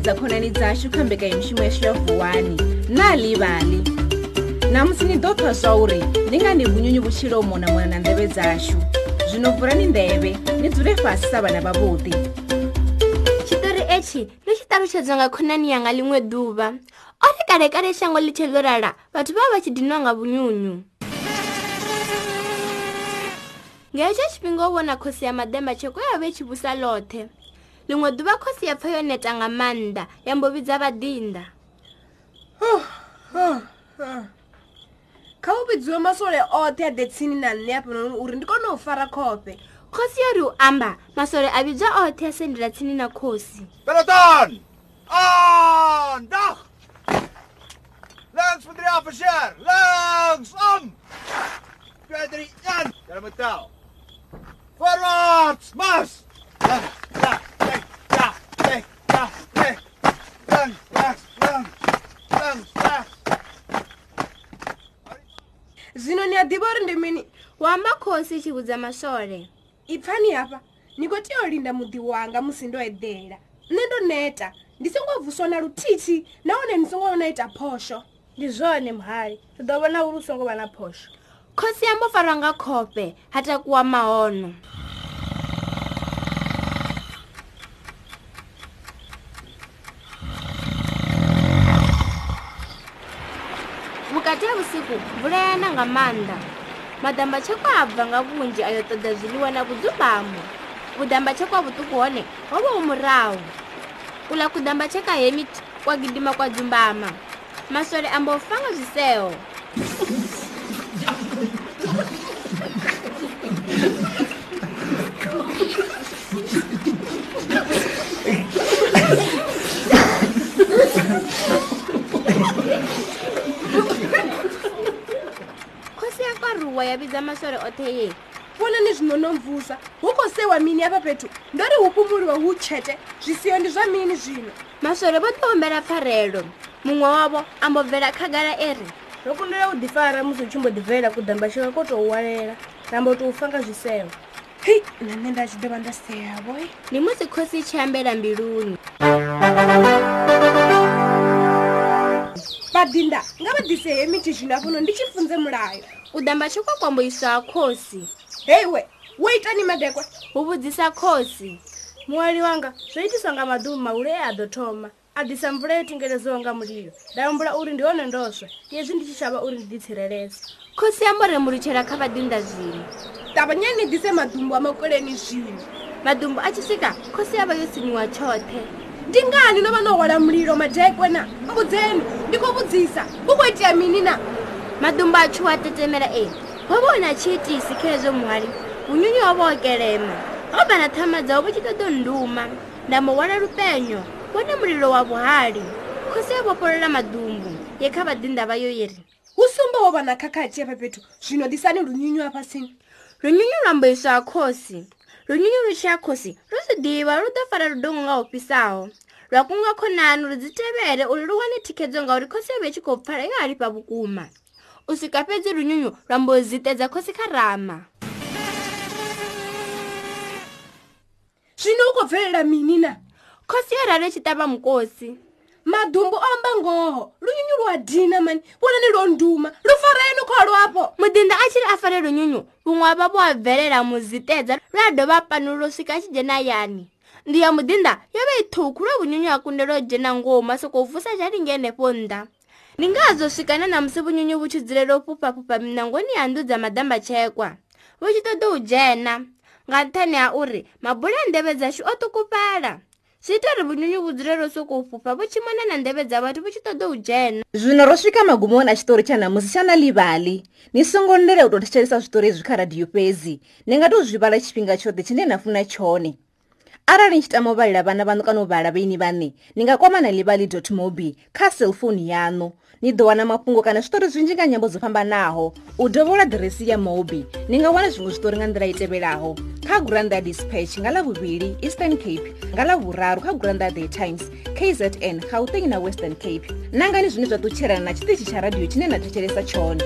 kupedza khonani dzashu kha mbekanyamushumo yashu ya vuwani na livali namusi ni ḓo pfa zwa uri ni nga ni vhunyunyu vhutshilo mona mona na ndeve dzashu zwino vhurani ndeve ni dzule fhasi sa vhana vhavhuḓi tshitori etshi ni tshi ṱalutshedzwa nga khonani yanga ḽiṅwe ḓuvha o ri kalekale shango ḽi tshe ḽo lala vhathu vha vha tshi dinwa nga vhunyunyu nge hetsho tshifhinga u vhona khosi ya madema tshekoya vhe tshivusa ḽoṱhe ḽiṅwe ḓuvha khosi ya pfha yo neta nga maanḓa ya mbo vhidza vhaḓinḓa kha u vhidziwe masole oṱhe a ḓe tsini na nṋe afhanoni uri ndi kone u fara khofhe khosi yori u amba masole a vhidzwa oṱhe a sendela tsini na khosi peloton anda ah, langs for three officer langs om um! twee drie en daar moet taal forwards mars ah. wamba khosi i tshi vhudza maswole ipfani hafha ni khou tea u linda muḓi wanga musi ndo eḓela nṋe ndo neta ndi songo vuswa na luthithi nahone ni songo na ita phosho ndi zwone muhali ri ḓo vhona uri u songo vha na phosho khosi yamba o farwa nga khofhe ha takuwa mahono vhukati ha vhusiku vhulayana nga maanḓa madamba tshako a bva nga vhunzhi ayo ṱoḓa zwiḽiwa na vhudzubamo vhudamba tshako a vhuṱuku hone ho vha u murahu kula kudamba tshaka hemit kwa gidima kwa dzumbama masole ambo fa nga zwiseho waruwa yavidza masore ote ye fona nezvinonomvusa huko sewa mini yapa petu ndori hupumuri wahu chete zvisiyo ndi zva mini zvino masore votombera pfarelo mumwe wavo ambobvera khagara eri rokundira kudifara musi uchimbodivaira kudhamba chiva kotouwalela ramba utiufanga zvisewa hi nane ndachidova ndaseyavoi ni musi khosi chiambera mbiluni vadinda ngavadise hemiti zvina vuno ndichifunze mulayo u damba chikwakwamboiswa a khosi heiwe woitani madekwa huvudzisa khosi muwali wanga zvoitiswa nga maduvu maulo e ado thoma a disa mvula yo tingelezewa nga mulilo ndayombola uri ndione ndoswa yezvi ndi chichava uri ndiditsireleza khosi yamboremulutshela kha vadinda zvino tavanyani dise madumbu a makoleni zvino madumbu a chisika khosi yava yo siniwa chothe ndi ngani no vha no hwala mulilo madekwe na vhudzeni ndi khou vhudzisa hu khou itea mini na madumba a tshuwa tetemela e ho vha una tshiitisi khezwo muhali vunyunyu ho vha o kelema ho vha na thama dzawo vha tshi ṱoḓo nduma nda mu hwala lupenyo wone mulilo wa vhuhali khosi ya vhofholola madumbu ye kha vhadinda vha yo yeri hu sumba wo vha na khakhathi ya fha fhethu zwino ḓisani lunyunyu a fhasini lunyunyu lwa mboiswa ha khosi runyunyu lutshiyakhosi ru zi diva ru do fara rudongo nga hupisaho lwa kunga khonani ru dzi tevele uri ru wane thikhedzo ngauri khosi yavhu yatshi khou pfala yo halifha vhukuma u swika fhedzi runyunyu lwa mbo zi tedza khosi kha rama zwino u khou bvelela mini na khosi yo rari tshi tava mukosi madumbu oamba ngoho lunyunyu lwa dina mani vona ni lo nduma lu fareni kholwapo mudinda a tshiri a fare lunyunyu vhuṅwe vha vho a bvelela muziteza lwa dovha a panulula swika a tshi dzhena yani ndi ya mudinda yo vha i thukhu lwa vunyunyu a kundela u dzhena ngoho masoko u vusa zhalinge henefho nnḓa ni ngazo swikana namusi vunyunyu vu tshi dzulela u pupapupa minangoni ya nduu dza madamba tshekwa vu tshi ṱoḓa u dzhena nga nthani ha uri mabule a ndevhe dzashu o tukupala zwi ita uri vunyunyu dzulele soko fhufha vu tshi mona na ndeve dza vhathu vu tshi ṱoḓa u dzhena zwino ro swika magumoni a tshitori tsha namusi tsha na livali ni songo ndele u tou thetshelesa zwitori zwi kha radiyo fhedzi ni nga tou zwi vhala tshifhinga tshoṱhe tshine na funa tshone arali ni tshi tama u vhalela vhana vhanu kana u vhala vheini vhane ni nga kwamana livali mobi kha cellphone yanu ni ḓo wana mafhungo kana zwitori zwinzhi nga nyambo dzo fhambanaho u dovhola diresi ya mobi ni nga wana zwiṅwe zwitori nga nḓila i tevhelaho kha guranda dispatch nga la vhuvhili eastern cape nga la vhuraru kha guranda the times kzn gauteng na western cape nangani zwine zwa ṱutshelana na tshiṱitshi tsha radio tshine na thetshelesa tshone